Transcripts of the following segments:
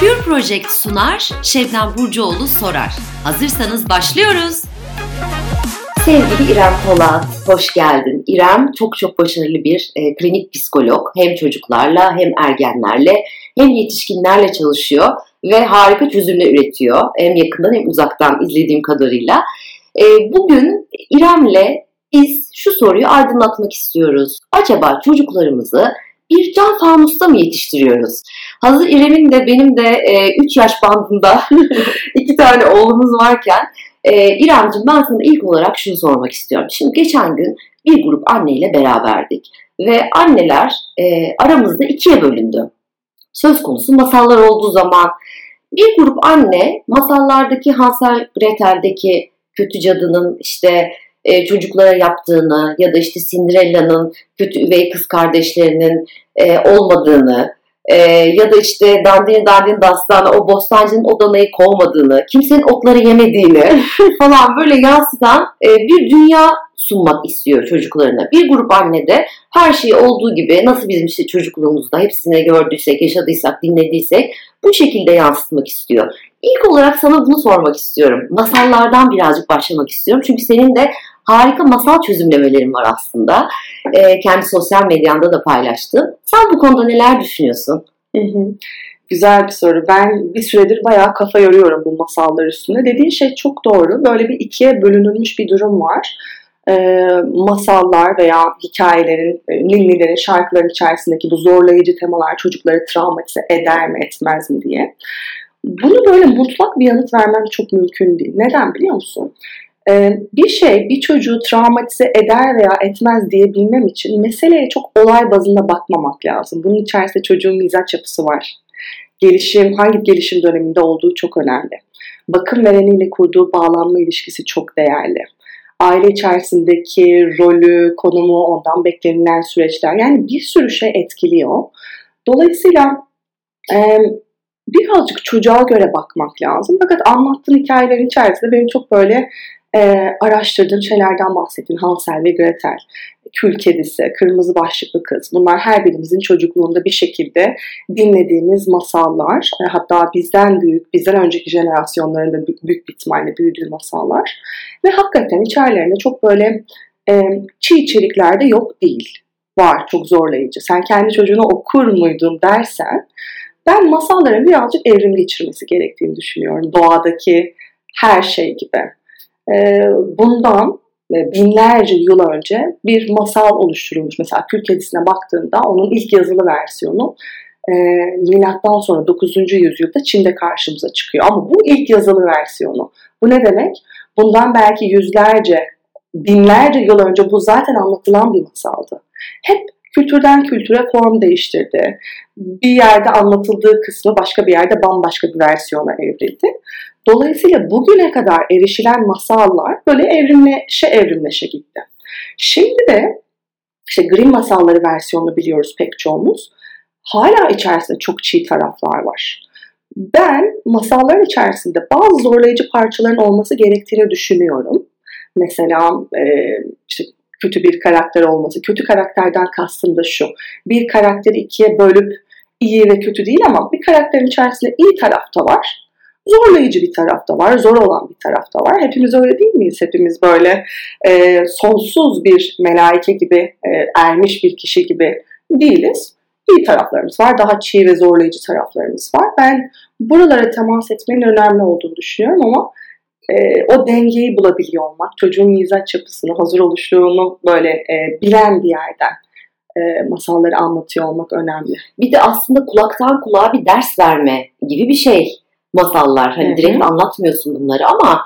Pure Project sunar, Şebnem Burcuoğlu sorar. Hazırsanız başlıyoruz. Sevgili İrem Polat, hoş geldin. İrem çok çok başarılı bir e, klinik psikolog. Hem çocuklarla hem ergenlerle hem yetişkinlerle çalışıyor ve harika çözümler üretiyor. Hem yakından hem uzaktan izlediğim kadarıyla. E, bugün İrem'le biz şu soruyu aydınlatmak istiyoruz. Acaba çocuklarımızı bir cam fanusta mı yetiştiriyoruz? Hazır İrem'in de benim de 3 e, yaş bandında iki tane oğlumuz varken e, İremciğim ben sana ilk olarak şunu sormak istiyorum. Şimdi geçen gün bir grup anneyle beraberdik ve anneler e, aramızda ikiye bölündü. Söz konusu masallar olduğu zaman bir grup anne masallardaki Hansel Gretel'deki kötü cadının işte e, çocuklara yaptığını ya da işte Cinderella'nın kötü üvey kız kardeşlerinin e, olmadığını e, ya da işte dandini dandini dastana o bostancının o danayı kovmadığını, kimsenin otları yemediğini falan böyle yansıtan e, bir dünya sunmak istiyor çocuklarına. Bir grup anne de her şey olduğu gibi nasıl bizim işte çocukluğumuzda hepsini gördüysek, yaşadıysak, dinlediysek bu şekilde yansıtmak istiyor. İlk olarak sana bunu sormak istiyorum. Masallardan birazcık başlamak istiyorum. Çünkü senin de harika masal çözümlemelerin var aslında. E, kendi sosyal medyanda da paylaştın. Sen bu konuda neler düşünüyorsun? Hı hı. Güzel bir soru. Ben bir süredir bayağı kafa yoruyorum bu masallar üstünde. Dediğin şey çok doğru. Böyle bir ikiye bölünülmüş bir durum var. E, masallar veya hikayelerin, e, ninnilerin, şarkıların içerisindeki bu zorlayıcı temalar çocukları travmatize eder mi etmez mi diye. Bunu böyle mutlak bir yanıt vermem çok mümkün değil. Neden biliyor musun? Ee, bir şey bir çocuğu travmatize eder veya etmez diyebilmem için meseleye çok olay bazında bakmamak lazım. Bunun içerisinde çocuğun mizaç yapısı var. Gelişim, hangi gelişim döneminde olduğu çok önemli. Bakım vereniyle kurduğu bağlanma ilişkisi çok değerli. Aile içerisindeki rolü, konumu, ondan beklenilen süreçler yani bir sürü şey etkiliyor. Dolayısıyla birazcık çocuğa göre bakmak lazım. Fakat anlattığın hikayelerin içerisinde benim çok böyle e, araştırdığım şeylerden bahsettin. Hansel ve Gretel, Kül Kedisi, Kırmızı Başlıklı Kız. Bunlar her birimizin çocukluğunda bir şekilde dinlediğimiz masallar. E, hatta bizden büyük, bizden önceki jenerasyonların büyük, büyük bir ihtimalle büyüdüğü masallar. Ve hakikaten içerilerinde çok böyle e, çiğ içerikler de yok değil. Var, çok zorlayıcı. Sen kendi çocuğuna okur muydun dersen ben masalların birazcık evrim geçirmesi gerektiğini düşünüyorum. Doğadaki her şey gibi. Ee, bundan e, binlerce yıl önce bir masal oluşturulmuş. Mesela Kül Kedisi'ne baktığında onun ilk yazılı versiyonu e, milattan sonra 9. yüzyılda Çin'de karşımıza çıkıyor. Ama bu ilk yazılı versiyonu. Bu ne demek? Bundan belki yüzlerce, binlerce yıl önce bu zaten anlatılan bir masaldı. Hep kültürden kültüre form değiştirdi. Bir yerde anlatıldığı kısmı başka bir yerde bambaşka bir versiyona evrildi. Dolayısıyla bugüne kadar erişilen masallar böyle evrimleşe evrimleşe gitti. Şimdi de işte Grimm masalları versiyonunu biliyoruz pek çoğumuz. Hala içerisinde çok çiğ taraflar var. Ben masalların içerisinde bazı zorlayıcı parçaların olması gerektiğini düşünüyorum. Mesela e, işte kötü bir karakter olması. Kötü karakterden kastım da şu. Bir karakteri ikiye bölüp iyi ve kötü değil ama bir karakterin içerisinde iyi tarafta var zorlayıcı bir tarafta var, zor olan bir tarafta var. Hepimiz öyle değil miyiz? Hepimiz böyle e, sonsuz bir melaike gibi, e, ermiş bir kişi gibi değiliz. İyi taraflarımız var, daha çiğ ve zorlayıcı taraflarımız var. Ben buralara temas etmenin önemli olduğunu düşünüyorum ama e, o dengeyi bulabiliyor olmak, çocuğun mizaç yapısını, hazır oluşluğunu böyle e, bilen bir yerden e, masalları anlatıyor olmak önemli. Bir de aslında kulaktan kulağa bir ders verme gibi bir şey masallar. Hani Hı-hı. direkt anlatmıyorsun bunları ama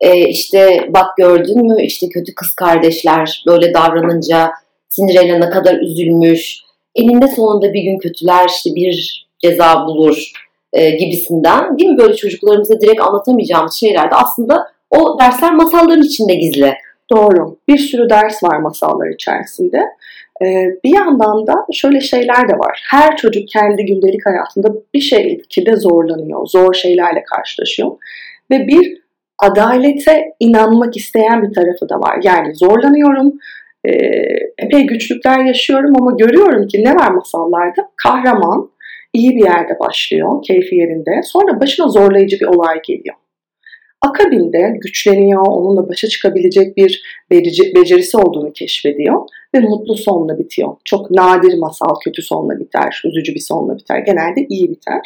e, işte bak gördün mü işte kötü kız kardeşler böyle davranınca Cinderella ne kadar üzülmüş. Eninde sonunda bir gün kötüler işte bir ceza bulur e, gibisinden değil mi? Böyle çocuklarımıza direkt anlatamayacağımız şeyler de aslında o dersler masalların içinde gizli. Doğru. Bir sürü ders var masallar içerisinde. Ee, bir yandan da şöyle şeyler de var. Her çocuk kendi gündelik hayatında bir şekilde zorlanıyor, zor şeylerle karşılaşıyor. Ve bir adalete inanmak isteyen bir tarafı da var. Yani zorlanıyorum, e, epey güçlükler yaşıyorum ama görüyorum ki ne var masallarda? Kahraman iyi bir yerde başlıyor, keyfi yerinde. Sonra başına zorlayıcı bir olay geliyor. Akabinde güçleniyor, onunla başa çıkabilecek bir becerisi olduğunu keşfediyor ve mutlu sonla bitiyor. Çok nadir masal kötü sonla biter, üzücü bir sonla biter. Genelde iyi biter.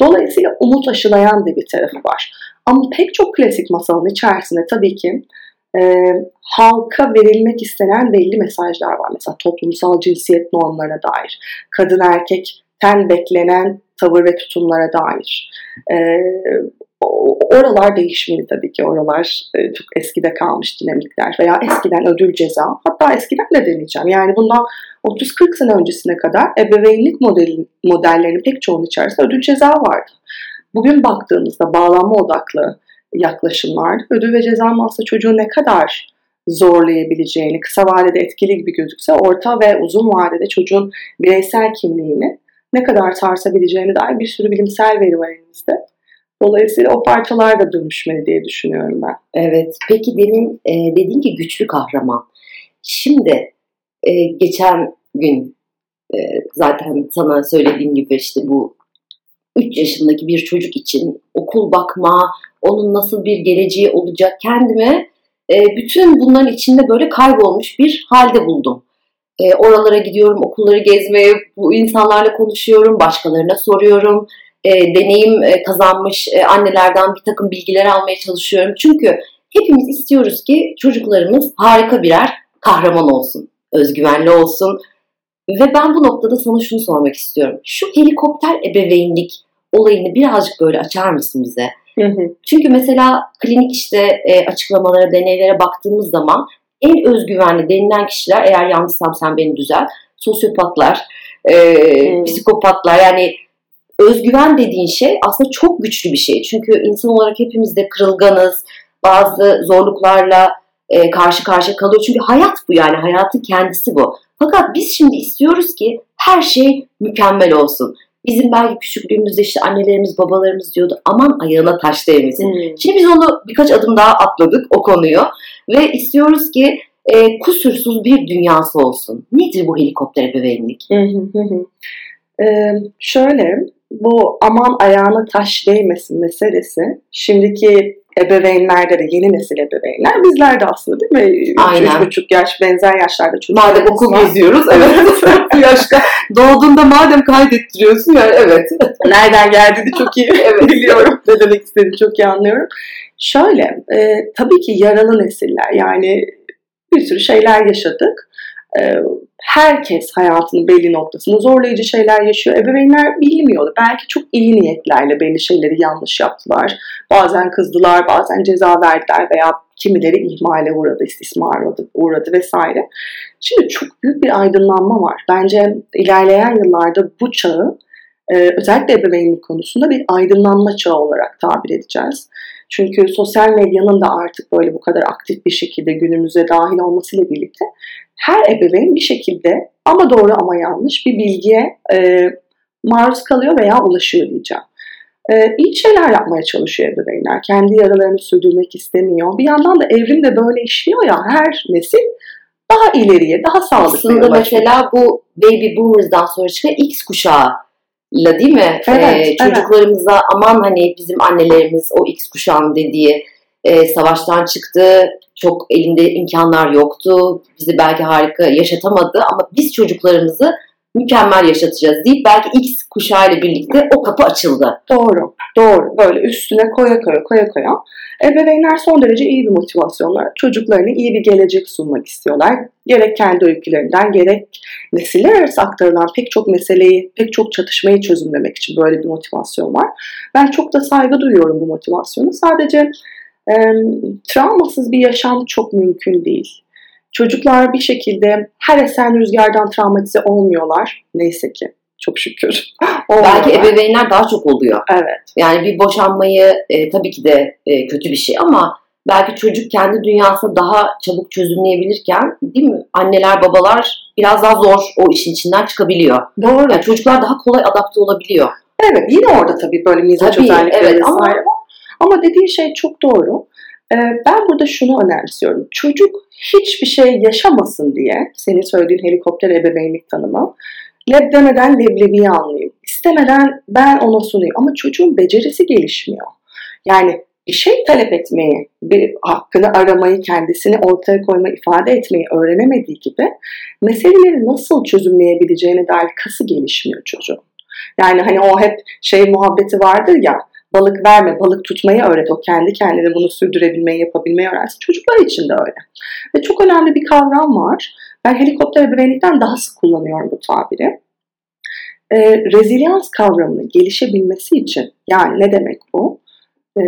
Dolayısıyla umut aşılayan da bir tarafı var. Ama pek çok klasik masalın içerisinde tabii ki e, halka verilmek istenen belli mesajlar var. Mesela toplumsal cinsiyet normlara dair, kadın erkek ten beklenen tavır ve tutumlara dair. E, oralar değişmeli tabii ki. Oralar e, çok eskide kalmış dinamikler veya eskiden ödül ceza. Hatta eskiden de demeyeceğim. Yani bundan 30-40 sene öncesine kadar ebeveynlik modeli, modellerinin pek çoğunun içerisinde ödül ceza vardı. Bugün baktığımızda bağlanma odaklı yaklaşımlar ödül ve ceza aslında çocuğu ne kadar zorlayabileceğini, kısa vadede etkili gibi gözükse orta ve uzun vadede çocuğun bireysel kimliğini ne kadar sarsabileceğini dair bir sürü bilimsel veri var elimizde. Dolayısıyla o parçalar da dönüşmeli diye düşünüyorum ben. Evet. Peki demin e, dediğin ki güçlü kahraman. Şimdi e, geçen gün e, zaten sana söylediğim gibi işte bu 3 yaşındaki bir çocuk için okul bakma, onun nasıl bir geleceği olacak kendime e, bütün bunların içinde böyle kaybolmuş bir halde buldum. E, oralara gidiyorum, okulları gezmeye, bu insanlarla konuşuyorum, başkalarına soruyorum e, deneyim e, kazanmış e, annelerden bir takım bilgiler almaya çalışıyorum. Çünkü hepimiz istiyoruz ki çocuklarımız harika birer kahraman olsun, özgüvenli olsun. Ve ben bu noktada sana şunu sormak istiyorum. Şu helikopter ebeveynlik olayını birazcık böyle açar mısın bize? Hı hı. Çünkü mesela klinik işte e, açıklamalara, deneylere baktığımız zaman en özgüvenli denilen kişiler eğer yanlışsam sen beni düzelt. Sosyopatlar, e, psikopatlar yani özgüven dediğin şey aslında çok güçlü bir şey. Çünkü insan olarak hepimiz de kırılganız. Bazı zorluklarla e, karşı karşıya kalıyor. Çünkü hayat bu yani. Hayatın kendisi bu. Fakat biz şimdi istiyoruz ki her şey mükemmel olsun. Bizim belki küçüklüğümüzde işte annelerimiz, babalarımız diyordu aman ayağına taş değmesin. Hmm. Şimdi biz onu birkaç adım daha atladık o konuyu. Ve istiyoruz ki e, kusursuz bir dünyası olsun. Nedir bu helikopter ebeveynlik? ee, şöyle, bu aman ayağına taş değmesin meselesi şimdiki ebeveynlerde de yeni nesil ebeveynler bizler de aslında değil mi? Aynen. Üç buçuk yaş benzer yaşlarda çocuklar. Madem okul var. geziyoruz evet bu yaşta doğduğunda madem kaydettiriyorsun yani evet. Nereden geldiğini çok iyi evet. biliyorum. Ne demek istediğini çok iyi anlıyorum. Şöyle e, tabii ki yaralı nesiller yani bir sürü şeyler yaşadık. E, herkes hayatının belli noktasında zorlayıcı şeyler yaşıyor. Ebeveynler bilmiyordu. Belki çok iyi niyetlerle belli şeyleri yanlış yaptılar. Bazen kızdılar, bazen ceza verdiler veya kimileri ihmale uğradı, istismar uğradı, uğradı vesaire. Şimdi çok büyük bir aydınlanma var. Bence ilerleyen yıllarda bu çağı e, özellikle ebeveynlik konusunda bir aydınlanma çağı olarak tabir edeceğiz. Çünkü sosyal medyanın da artık böyle bu kadar aktif bir şekilde günümüze dahil olmasıyla birlikte her ebeveyn bir şekilde ama doğru ama yanlış bir bilgiye e, maruz kalıyor veya ulaşıyor diyeceğim. E, iyi şeyler yapmaya çalışıyor ebeveynler. Kendi yaralarını sürdürmek istemiyor. Bir yandan da evrim de böyle işliyor ya her nesil daha ileriye, daha sağlıklı Aslında mesela bu baby boomers'dan sonra çıkan X kuşağı la değil mi? Evet, ee, çocuklarımıza evet. aman hani bizim annelerimiz o X kuşağın dediği e, savaştan çıktı. Çok elinde imkanlar yoktu. Bizi belki harika yaşatamadı ama biz çocuklarımızı mükemmel yaşatacağız deyip belki X kuşağıyla birlikte o kapı açıldı. Doğru, doğru. Böyle üstüne koya koya koya koya. Ebeveynler son derece iyi bir motivasyonlar. Çocuklarına iyi bir gelecek sunmak istiyorlar. Gerek kendi öykülerinden gerek nesiller arası aktarılan pek çok meseleyi, pek çok çatışmayı çözümlemek için böyle bir motivasyon var. Ben çok da saygı duyuyorum bu motivasyonu. Sadece e, travmasız bir yaşam çok mümkün değil. Çocuklar bir şekilde her esen rüzgardan travmatize olmuyorlar. Neyse ki. Çok şükür. Belki ebeveynler daha çok oluyor. Evet. Yani bir boşanmayı e, tabii ki de e, kötü bir şey ama belki çocuk kendi dünyasını daha çabuk çözümleyebilirken değil mi? Anneler, babalar biraz daha zor o işin içinden çıkabiliyor. Doğru. Yani çocuklar daha kolay adapte olabiliyor. Evet yine orada tabii böyle mizaç özellikleri evet, ama, ama dediğin şey çok doğru. Ee, ben burada şunu önemsiyorum. Çocuk hiçbir şey yaşamasın diye senin söylediğin helikopter ebeveynlik tanımı leb leblebiyi anlayayım. istemeden ben ona sunayım. Ama çocuğun becerisi gelişmiyor. Yani bir şey talep etmeyi, bir hakkını aramayı, kendisini ortaya koyma, ifade etmeyi öğrenemediği gibi meseleleri nasıl çözümleyebileceğine dair kası gelişmiyor çocuğun. Yani hani o hep şey muhabbeti vardır ya, balık verme, balık tutmayı öğret. O kendi kendine bunu sürdürebilmeyi, yapabilmeyi öğrensin. Çocuklar için de öyle. Ve çok önemli bir kavram var. Ben helikopter ebeveynlikten daha sık kullanıyorum bu tabiri. E, rezilyans kavramının gelişebilmesi için, yani ne demek bu? E,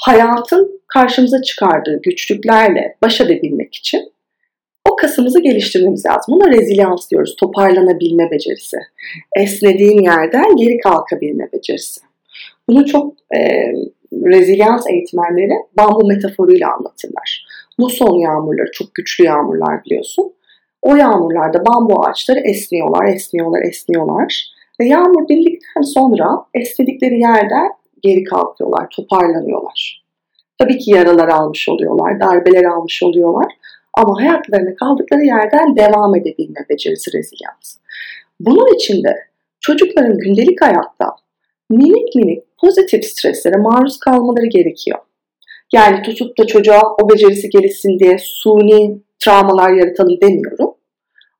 hayatın karşımıza çıkardığı güçlüklerle baş edebilmek için o kasımızı geliştirmemiz lazım. Buna rezilyans diyoruz. Toparlanabilme becerisi. Esnediğin yerden geri kalkabilme becerisi. Bunu çok e, rezilyans eğitmenleri bambu metaforuyla anlatırlar. Muson yağmurları çok güçlü yağmurlar biliyorsun. O yağmurlarda bambu ağaçları esniyorlar, esniyorlar, esniyorlar. Ve yağmur bildikten sonra esnedikleri yerden geri kalkıyorlar, toparlanıyorlar. Tabii ki yaralar almış oluyorlar, darbeler almış oluyorlar. Ama hayatlarına kaldıkları yerden devam edebilme becerisi rezilyans. Bunun için de çocukların gündelik hayatta minik minik pozitif streslere maruz kalmaları gerekiyor. Yani tutup da çocuğa o becerisi gelişsin diye suni travmalar yaratalım demiyorum.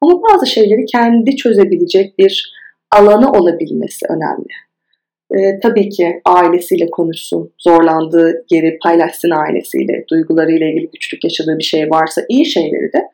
Ama bazı şeyleri kendi çözebilecek bir alanı olabilmesi önemli. Ee, tabii ki ailesiyle konuşsun, zorlandığı yeri paylaşsın ailesiyle, duygularıyla ilgili güçlük yaşadığı bir şey varsa iyi şeyleri de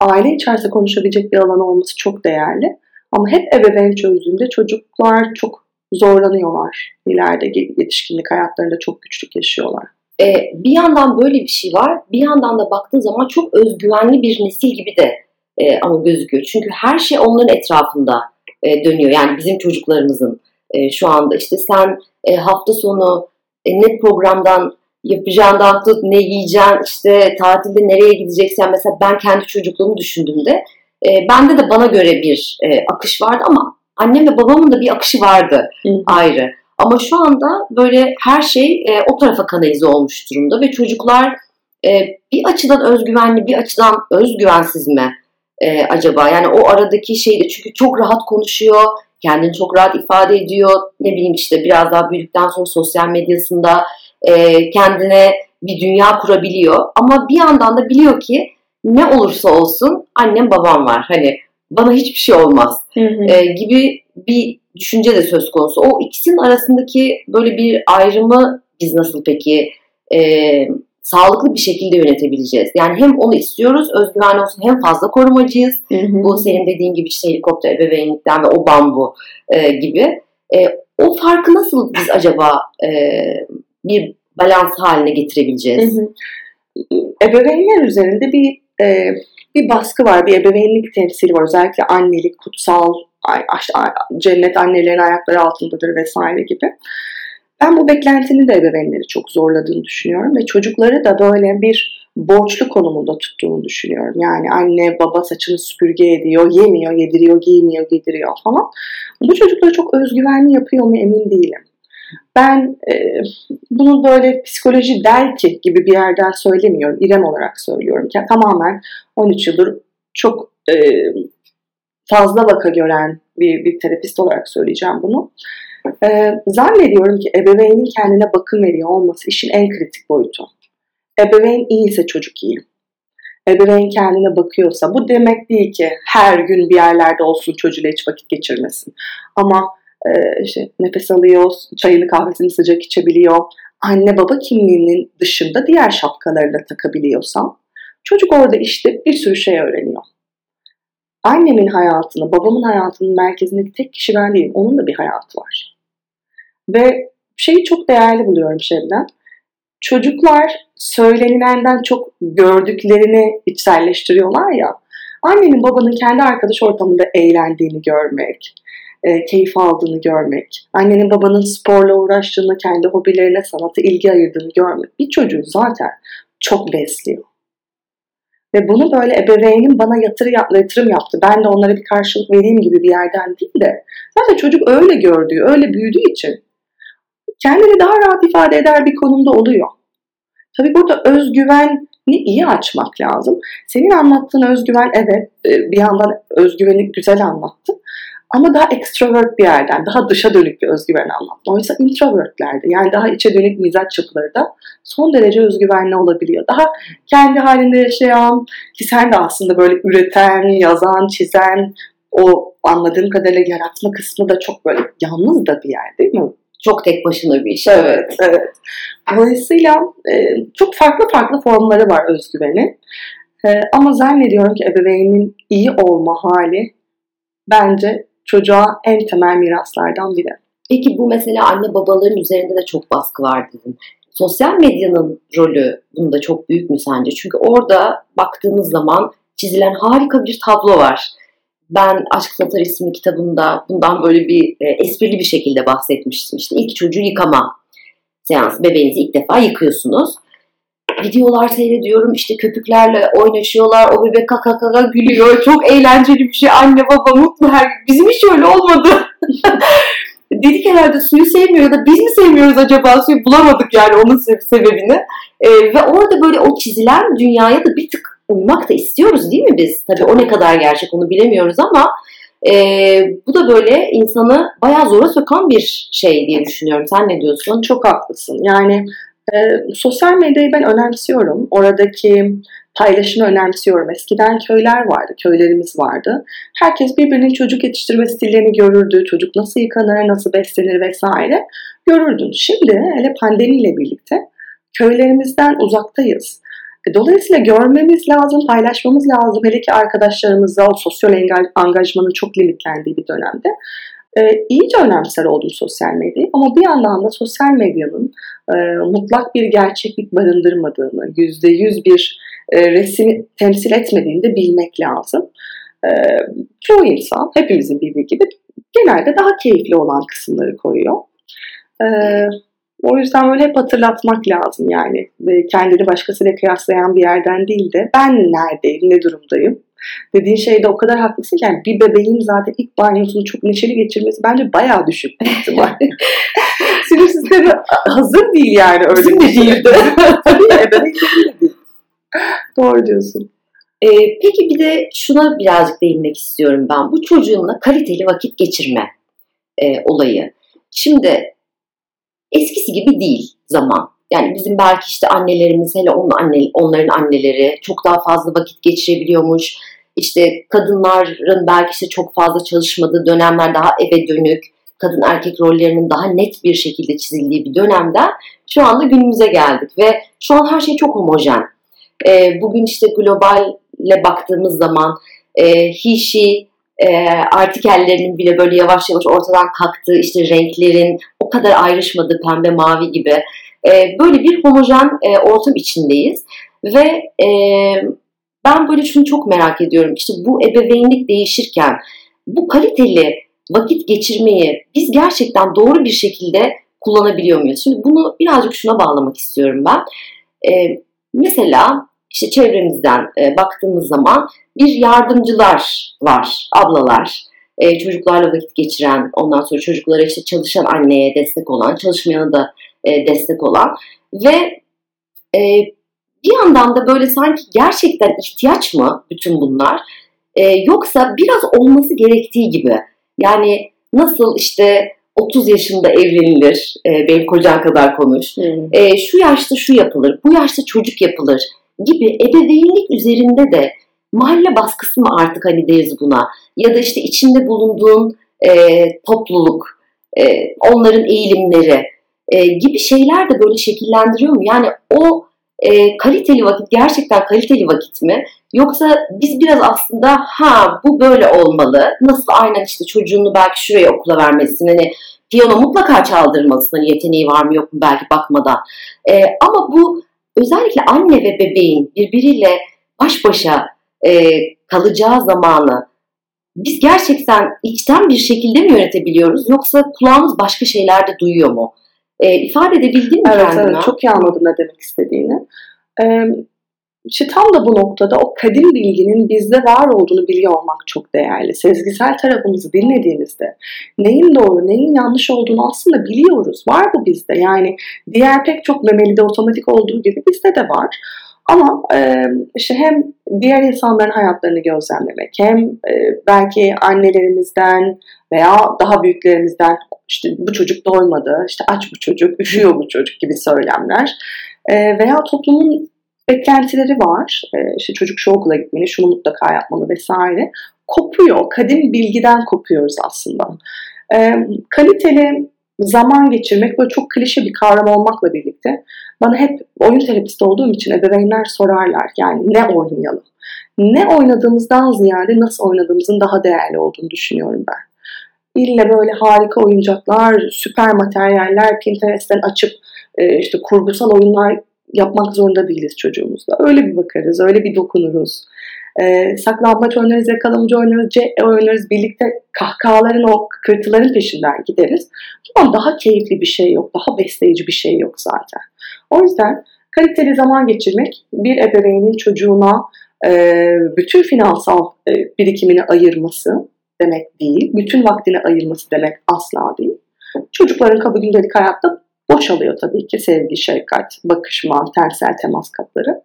aile içerisinde konuşabilecek bir alan olması çok değerli. Ama hep ebeveyn çözdüğünde çocuklar çok zorlanıyorlar. İleride yetişkinlik hayatlarında çok güçlük yaşıyorlar. Ee, bir yandan böyle bir şey var. Bir yandan da baktığın zaman çok özgüvenli bir nesil gibi de e, ama gözüküyor. Çünkü her şey onların etrafında e, dönüyor. Yani bizim çocuklarımızın e, şu anda işte sen e, hafta sonu e, ne programdan yapacağından tut ne yiyeceksin işte tatilde nereye gideceksen mesela ben kendi çocukluğumu düşündüğümde e, bende de bana göre bir e, akış vardı ama annem ve babamın da bir akışı vardı Hı. ayrı. Ama şu anda böyle her şey e, o tarafa kanalize olmuş durumda ve çocuklar e, bir açıdan özgüvenli bir açıdan özgüvensiz mi e, acaba? Yani o aradaki şeyde çünkü çok rahat konuşuyor, kendini çok rahat ifade ediyor. Ne bileyim işte biraz daha büyüdükten sonra sosyal medyasında e, kendine bir dünya kurabiliyor. Ama bir yandan da biliyor ki ne olursa olsun annem babam var. Hani bana hiçbir şey olmaz hı hı. E, gibi bir düşünce de söz konusu. O ikisinin arasındaki böyle bir ayrımı biz nasıl peki e, sağlıklı bir şekilde yönetebileceğiz. Yani hem onu istiyoruz, özgüven olsun hem fazla korumacıyız. Hı hı. Bu senin dediğin gibi işte helikopter ebeveynlikten ve o bambu e, gibi. E, o farkı nasıl biz acaba e, bir balans haline getirebileceğiz? Hı hı. Ebeveynler üzerinde bir e, bir baskı var, bir ebeveynlik temsili var. Özellikle annelik, kutsal, cennet annelerin ayakları altındadır vesaire gibi. Ben bu beklentinin de ebeveynleri çok zorladığını düşünüyorum ve çocukları da böyle bir borçlu konumunda tuttuğunu düşünüyorum. Yani anne baba saçını süpürge ediyor, yemiyor, yediriyor, giymiyor, yediriyor falan. Bu çocukları çok özgüvenli yapıyor mu emin değilim. Ben e, bunu böyle psikoloji der ki gibi bir yerden söylemiyorum. İrem olarak söylüyorum. Yani tamamen 13 yıldır çok e, fazla vaka gören bir, bir terapist olarak söyleyeceğim bunu. E, zannediyorum ki ebeveynin kendine bakım veriyor olması işin en kritik boyutu. Ebeveyn iyiyse çocuk iyi. Ebeveyn kendine bakıyorsa bu demek değil ki her gün bir yerlerde olsun çocuğuyla hiç vakit geçirmesin. Ama e, işte nefes alıyor, çayını kahvesini sıcak içebiliyor. Anne baba kimliğinin dışında diğer şapkaları da takabiliyorsam çocuk orada işte bir sürü şey öğreniyor. Annemin hayatını, babamın hayatının merkezindeki tek kişi ben değilim. Onun da bir hayatı var. Ve şeyi çok değerli buluyorum Şebnem. Çocuklar söylenilenden çok gördüklerini içselleştiriyorlar ya. Annenin babanın kendi arkadaş ortamında eğlendiğini görmek, e, keyif aldığını görmek, annenin babanın sporla uğraştığını, kendi hobilerine, sanata ilgi ayırdığını görmek bir çocuğu zaten çok besliyor. Ve bunu böyle ebeveynim bana yatır, yatırım yaptı. Ben de onlara bir karşılık vereyim gibi bir yerden değil de zaten çocuk öyle gördüğü, öyle büyüdüğü için kendini daha rahat ifade eder bir konumda oluyor. Tabii burada özgüvenli iyi açmak lazım. Senin anlattığın özgüven evet e, bir yandan özgüveni güzel anlattın. Ama daha extrovert bir yerden, daha dışa dönük bir özgüven anlatma. Oysa introvertlerde yani daha içe dönük mizaç yapıları da son derece özgüvenli olabiliyor. Daha kendi halinde yaşayan ki sen de aslında böyle üreten, yazan, çizen o anladığım kadarıyla yaratma kısmı da çok böyle yalnız da bir yer değil mi? Çok tek başına bir iş. Evet, evet. Dolayısıyla e, çok farklı farklı formları var özgüveni. E, ama zannediyorum ki ebeveynin iyi olma hali bence çocuğa en temel miraslardan biri. Peki bu mesela anne babaların üzerinde de çok baskı var dedin. Sosyal medyanın rolü bunda çok büyük mü sence? Çünkü orada baktığımız zaman çizilen harika bir tablo var. Ben Aşk Satar isimli kitabımda bundan böyle bir e, esprili bir şekilde bahsetmiştim. İşte ilk çocuğu yıkama seansı. Bebeğinizi ilk defa yıkıyorsunuz. Videolar seyrediyorum işte köpüklerle oynaşıyorlar. O bebek kaka kaka gülüyor. Çok eğlenceli bir şey. Anne baba mutlu her Bizim hiç öyle olmadı. Dedik herhalde suyu sevmiyor ya da biz mi sevmiyoruz acaba suyu bulamadık yani onun sebebini. Ee, ve orada böyle o çizilen dünyaya da bir tık uymak da istiyoruz değil mi biz? Tabii o ne kadar gerçek onu bilemiyoruz ama e, bu da böyle insanı bayağı zora sokan bir şey diye düşünüyorum. Sen ne diyorsun? Çok haklısın. Yani e, sosyal medyayı ben önemsiyorum. Oradaki paylaşımı önemsiyorum. Eskiden köyler vardı, köylerimiz vardı. Herkes birbirinin çocuk yetiştirme stillerini görürdü. Çocuk nasıl yıkanır, nasıl beslenir vesaire görürdün. Şimdi hele pandemiyle birlikte köylerimizden uzaktayız. E, dolayısıyla görmemiz lazım, paylaşmamız lazım. Hele ki arkadaşlarımızla o sosyal angajmanın çok limitlendiği bir dönemde. E, iyice önemser oldum sosyal medyayı ama bir yandan da sosyal medyanın e, mutlak bir gerçeklik barındırmadığını, yüzde yüz bir e, resmi temsil etmediğini de bilmek lazım. E, çoğu insan, hepimizin bildiği gibi genelde daha keyifli olan kısımları koyuyor. E, o yüzden böyle hep hatırlatmak lazım yani. Ve kendini başkasıyla kıyaslayan bir yerden değil de ben neredeyim, ne durumdayım. Dediğin şeyde o kadar haklısın ki yani bir bebeğin zaten ilk banyosunu çok neşeli geçirmesi bence bayağı düşük bir ihtimal. Sinir sistemi hazır değil yani öyle Bizim de değildi. Tabii ebeveyn de değil. Doğru diyorsun. Ee, peki bir de şuna birazcık değinmek istiyorum ben. Bu çocuğunla kaliteli vakit geçirme e, olayı. Şimdi eskisi gibi değil zaman. Yani bizim belki işte annelerimiz hele onun anne, onların anneleri çok daha fazla vakit geçirebiliyormuş. İşte kadınların belki işte çok fazla çalışmadığı dönemler daha eve dönük, kadın erkek rollerinin daha net bir şekilde çizildiği bir dönemden şu anda günümüze geldik ve şu an her şey çok homojen. E, bugün işte globalle baktığımız zaman e, she, e, artikellerinin bile böyle yavaş yavaş ortadan kalktığı, işte renklerin o kadar ayrışmadığı pembe mavi gibi e, böyle bir homojen e, ortam içindeyiz. Ve e, ben böyle şunu çok merak ediyorum. İşte bu ebeveynlik değişirken bu kaliteli vakit geçirmeyi biz gerçekten doğru bir şekilde kullanabiliyor muyuz? Şimdi bunu birazcık şuna bağlamak istiyorum ben. E, mesela işte çevremizden e, baktığımız zaman bir yardımcılar var, ablalar, e, çocuklarla vakit geçiren, ondan sonra çocuklara işte çalışan anneye destek olan, çalışmayana da e, destek olan ve e, bir yandan da böyle sanki gerçekten ihtiyaç mı bütün bunlar? E, yoksa biraz olması gerektiği gibi. Yani nasıl işte 30 yaşında evlenilir, e, benim kocan kadar konuş. Hmm. E, şu yaşta şu yapılır, bu yaşta çocuk yapılır gibi ebeveynlik üzerinde de mahalle baskısı mı artık hani deriz buna ya da işte içinde bulunduğun e, topluluk, e, onların eğilimleri e, gibi şeyler de böyle şekillendiriyor mu? Yani o e, kaliteli vakit gerçekten kaliteli vakit mi? Yoksa biz biraz aslında ha bu böyle olmalı. Nasıl aynen işte çocuğunu belki şuraya okula vermelisin. Hani piyano mutlaka çaldırmalısın. Hani yeteneği var mı yok mu belki bakmadan. E, ama bu özellikle anne ve bebeğin birbiriyle baş başa e, kalacağı zamanı biz gerçekten içten bir şekilde mi yönetebiliyoruz yoksa kulağımız başka şeyler de duyuyor mu? E, ifade edebildim mi evet, kendime? Evet, çok iyi anladım ne demek istediğini. Ee, işte tam da bu noktada o kadim bilginin bizde var olduğunu biliyor olmak çok değerli. Sezgisel tarafımızı dinlediğimizde neyin doğru, neyin yanlış olduğunu aslında biliyoruz. Var bu bizde. Yani diğer pek çok memelide otomatik olduğu gibi bizde de var. Ama e, işte hem diğer insanların hayatlarını gözlemlemek hem e, belki annelerimizden veya daha büyüklerimizden işte bu çocuk doymadı, işte aç bu çocuk, üşüyor bu çocuk gibi söylemler e, veya toplumun beklentileri var. E, işte çocuk şu okula gitmeli, şunu mutlaka yapmalı vesaire. Kopuyor, kadim bilgiden kopuyoruz aslında. E, kaliteli zaman geçirmek böyle çok klişe bir kavram olmakla birlikte bana hep oyun terapisti olduğum için ebeveynler sorarlar yani ne oynayalım? Ne oynadığımızdan ziyade nasıl oynadığımızın daha değerli olduğunu düşünüyorum ben. İlle böyle harika oyuncaklar, süper materyaller Pinterest'ten açıp e, işte kurgusal oyunlar yapmak zorunda değiliz çocuğumuzla. Öyle bir bakarız, öyle bir dokunuruz. E, saklambaç oynarız, yakalamaca oynarız, C oynarız. Birlikte kahkahaların o kırtıların peşinden gideriz. Ama daha keyifli bir şey yok, daha besleyici bir şey yok zaten. O yüzden kaliteli zaman geçirmek bir ebeveynin çocuğuna e, bütün finansal e, birikimini ayırması demek değil. Bütün vaktini ayırması demek asla değil. Çocukların kabı gündelik hayatta boşalıyor tabii ki sevgi, şefkat, bakışma, tensel temas kapları.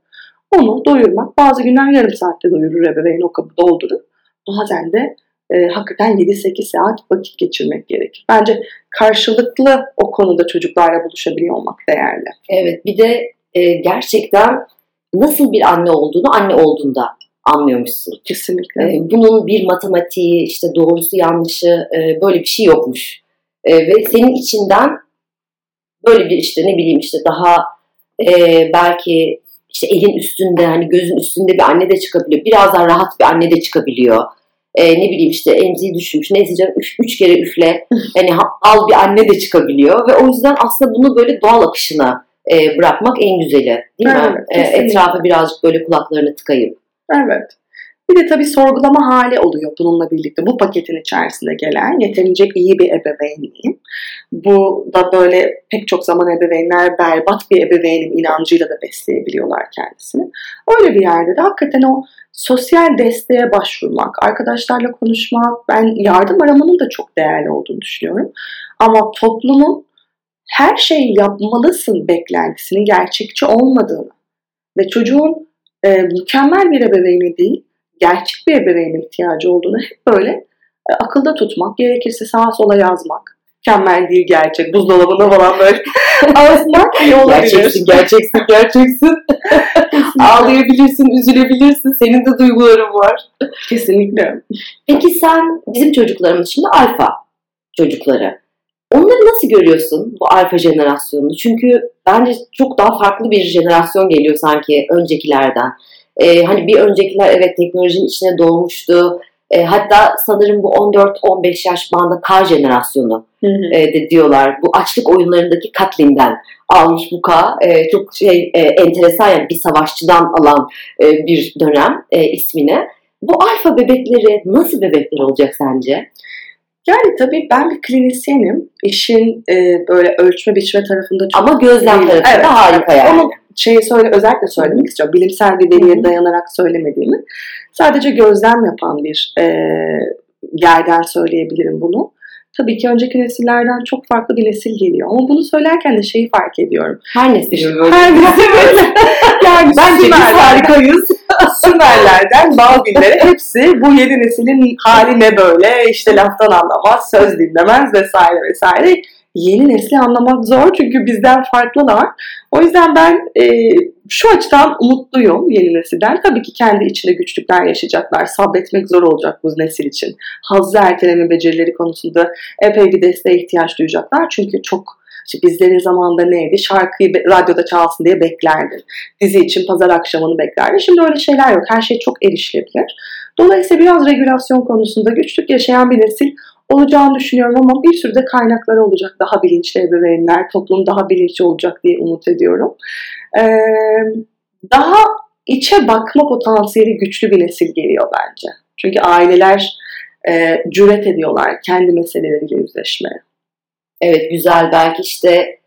Onu doyurmak bazı günler yarım saatte doyurur ebeveyn o kabı doldurur. Bazen de e, hakikaten 7-8 saat vakit geçirmek gerekir. Bence karşılıklı o konuda çocuklarla buluşabiliyor olmak değerli. Evet bir de e, gerçekten nasıl bir anne olduğunu anne olduğunda anlıyormuşsun. Kesinlikle. E, bunun bir matematiği, işte doğrusu yanlışı e, böyle bir şey yokmuş. E, ve senin içinden böyle bir işte ne bileyim işte daha e, belki işte elin üstünde hani gözün üstünde bir anne de çıkabiliyor. Biraz daha rahat bir anne de çıkabiliyor. E, ne bileyim işte emziği düşmüş. Neyse canım üç, üç kere üfle. Hani al bir anne de çıkabiliyor. Ve o yüzden aslında bunu böyle doğal akışına e, bırakmak en güzeli. Değil Evet, mi? E, kesinlikle. etrafa birazcık böyle kulaklarını tıkayıp. Evet. Bir de tabii sorgulama hali oluyor bununla birlikte. Bu paketin içerisinde gelen yeterince iyi bir ebeveynliğim. Bu da böyle pek çok zaman ebeveynler berbat bir ebeveynim inancıyla da besleyebiliyorlar kendisini. Öyle bir yerde de hakikaten o sosyal desteğe başvurmak, arkadaşlarla konuşmak, ben yardım aramanın da çok değerli olduğunu düşünüyorum. Ama toplumun her şeyi yapmalısın beklentisinin gerçekçi olmadığını ve çocuğun e, mükemmel bir ebeveyne değil, gerçek bir ebeveyne ihtiyacı olduğunu hep böyle e, akılda tutmak, gerekirse sağa sola yazmak. Mükemmel değil gerçek, buzdolabına falan böyle asmak iyi olabilir. Gerçeksin, gerçeksin, gerçeksin. Ağlayabilirsin, üzülebilirsin. Senin de duyguların var. Kesinlikle. Peki sen bizim çocuklarımız şimdi alfa çocukları. Onları nasıl görüyorsun bu alfa jenerasyonunu? Çünkü bence çok daha farklı bir jenerasyon geliyor sanki öncekilerden. Ee, hani bir öncekiler evet teknolojinin içine doğmuştu. Ee, hatta sanırım bu 14-15 yaş bandında K jenerasyonu Hı hı. e, de diyorlar. Bu açlık oyunlarındaki Katlin'den almış bu K. E, çok şey e, enteresan yani bir savaşçıdan alan e, bir dönem e, ismini. Bu alfa bebekleri nasıl bebekler olacak sence? Yani tabii ben bir klinisyenim. İşin e, böyle ölçme biçme tarafında çok Ama gözlem tarafında Evet, harika yani. Onu şeyi söyle özellikle söylemek istiyorum. Bilimsel bir veriye dayanarak söylemediğimi. Sadece gözlem yapan bir e, yerden söyleyebilirim bunu. Tabii ki önceki nesillerden çok farklı bir nesil geliyor. Ama bunu söylerken de şeyi fark ediyorum. Her nesil böyle. Her nesil böyle. yani Bence biz harikayız. Sümerlerden Babillere hepsi bu yeni neslin hali ne böyle işte laftan anlamaz, söz dinlemez vesaire vesaire. Yeni nesli anlamak zor çünkü bizden farklılar. O yüzden ben e, şu açıdan umutluyum yeni nesilden. Tabii ki kendi içinde güçlükler yaşayacaklar. Sabretmek zor olacak bu nesil için. Hazzı erteleme becerileri konusunda epey bir desteğe ihtiyaç duyacaklar. Çünkü çok işte bizlerin zamanında neydi? Şarkıyı radyoda çalsın diye beklerdi. Dizi için pazar akşamını beklerdi. Şimdi öyle şeyler yok. Her şey çok erişilebilir. Dolayısıyla biraz regülasyon konusunda güçlük yaşayan bir nesil olacağını düşünüyorum ama bir sürü de kaynakları olacak. Daha bilinçli ebeveynler, toplum daha bilinçli olacak diye umut ediyorum. Ee, daha içe bakma potansiyeli güçlü bir nesil geliyor bence. Çünkü aileler e, cüret ediyorlar kendi meseleleriyle yüzleşmeye. Evet güzel belki işte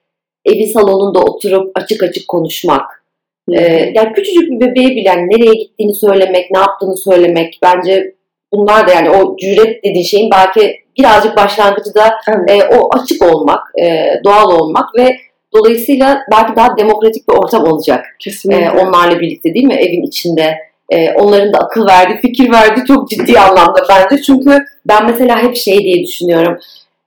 evi salonunda oturup açık açık konuşmak. Ee, yani küçücük bir bebeğe bile yani nereye gittiğini söylemek, ne yaptığını söylemek bence bunlar da yani o cüret dediğin şeyin belki birazcık başlangıcı da Evet. e, o açık olmak, e, doğal olmak ve Dolayısıyla belki daha demokratik bir ortam olacak. Kesinlikle. Ee, onlarla birlikte değil mi? Evin içinde. Ee, onların da akıl verdi, fikir verdi çok ciddi anlamda bence. Çünkü ben mesela hep şey diye düşünüyorum.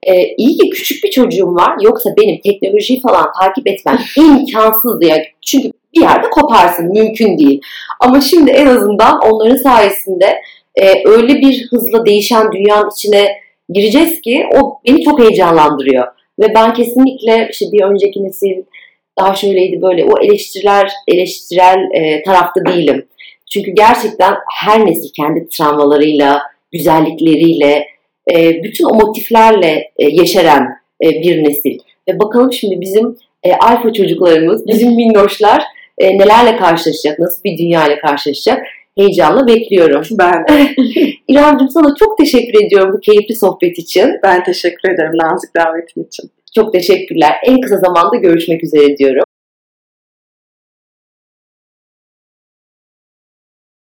Ee, iyi ki küçük bir çocuğum var. Yoksa benim teknolojiyi falan takip etmem imkansız diye. Çünkü bir yerde koparsın. Mümkün değil. Ama şimdi en azından onların sayesinde e, öyle bir hızla değişen dünyanın içine gireceğiz ki o beni çok heyecanlandırıyor. Ve ben kesinlikle işte bir önceki nesil daha şöyleydi böyle o eleştiriler eleştirel e, tarafta değilim. Çünkü gerçekten her nesil kendi travmalarıyla, güzellikleriyle, e, bütün o motiflerle e, yeşeren e, bir nesil. Ve bakalım şimdi bizim e, alfa çocuklarımız, bizim minnoşlar e, nelerle karşılaşacak, nasıl bir dünya ile karşılaşacak heyecanla bekliyorum. Ben de. İremciğim sana çok teşekkür ediyorum bu keyifli sohbet için. Ben teşekkür ederim nazik davetin için. Çok teşekkürler. En kısa zamanda görüşmek üzere diyorum.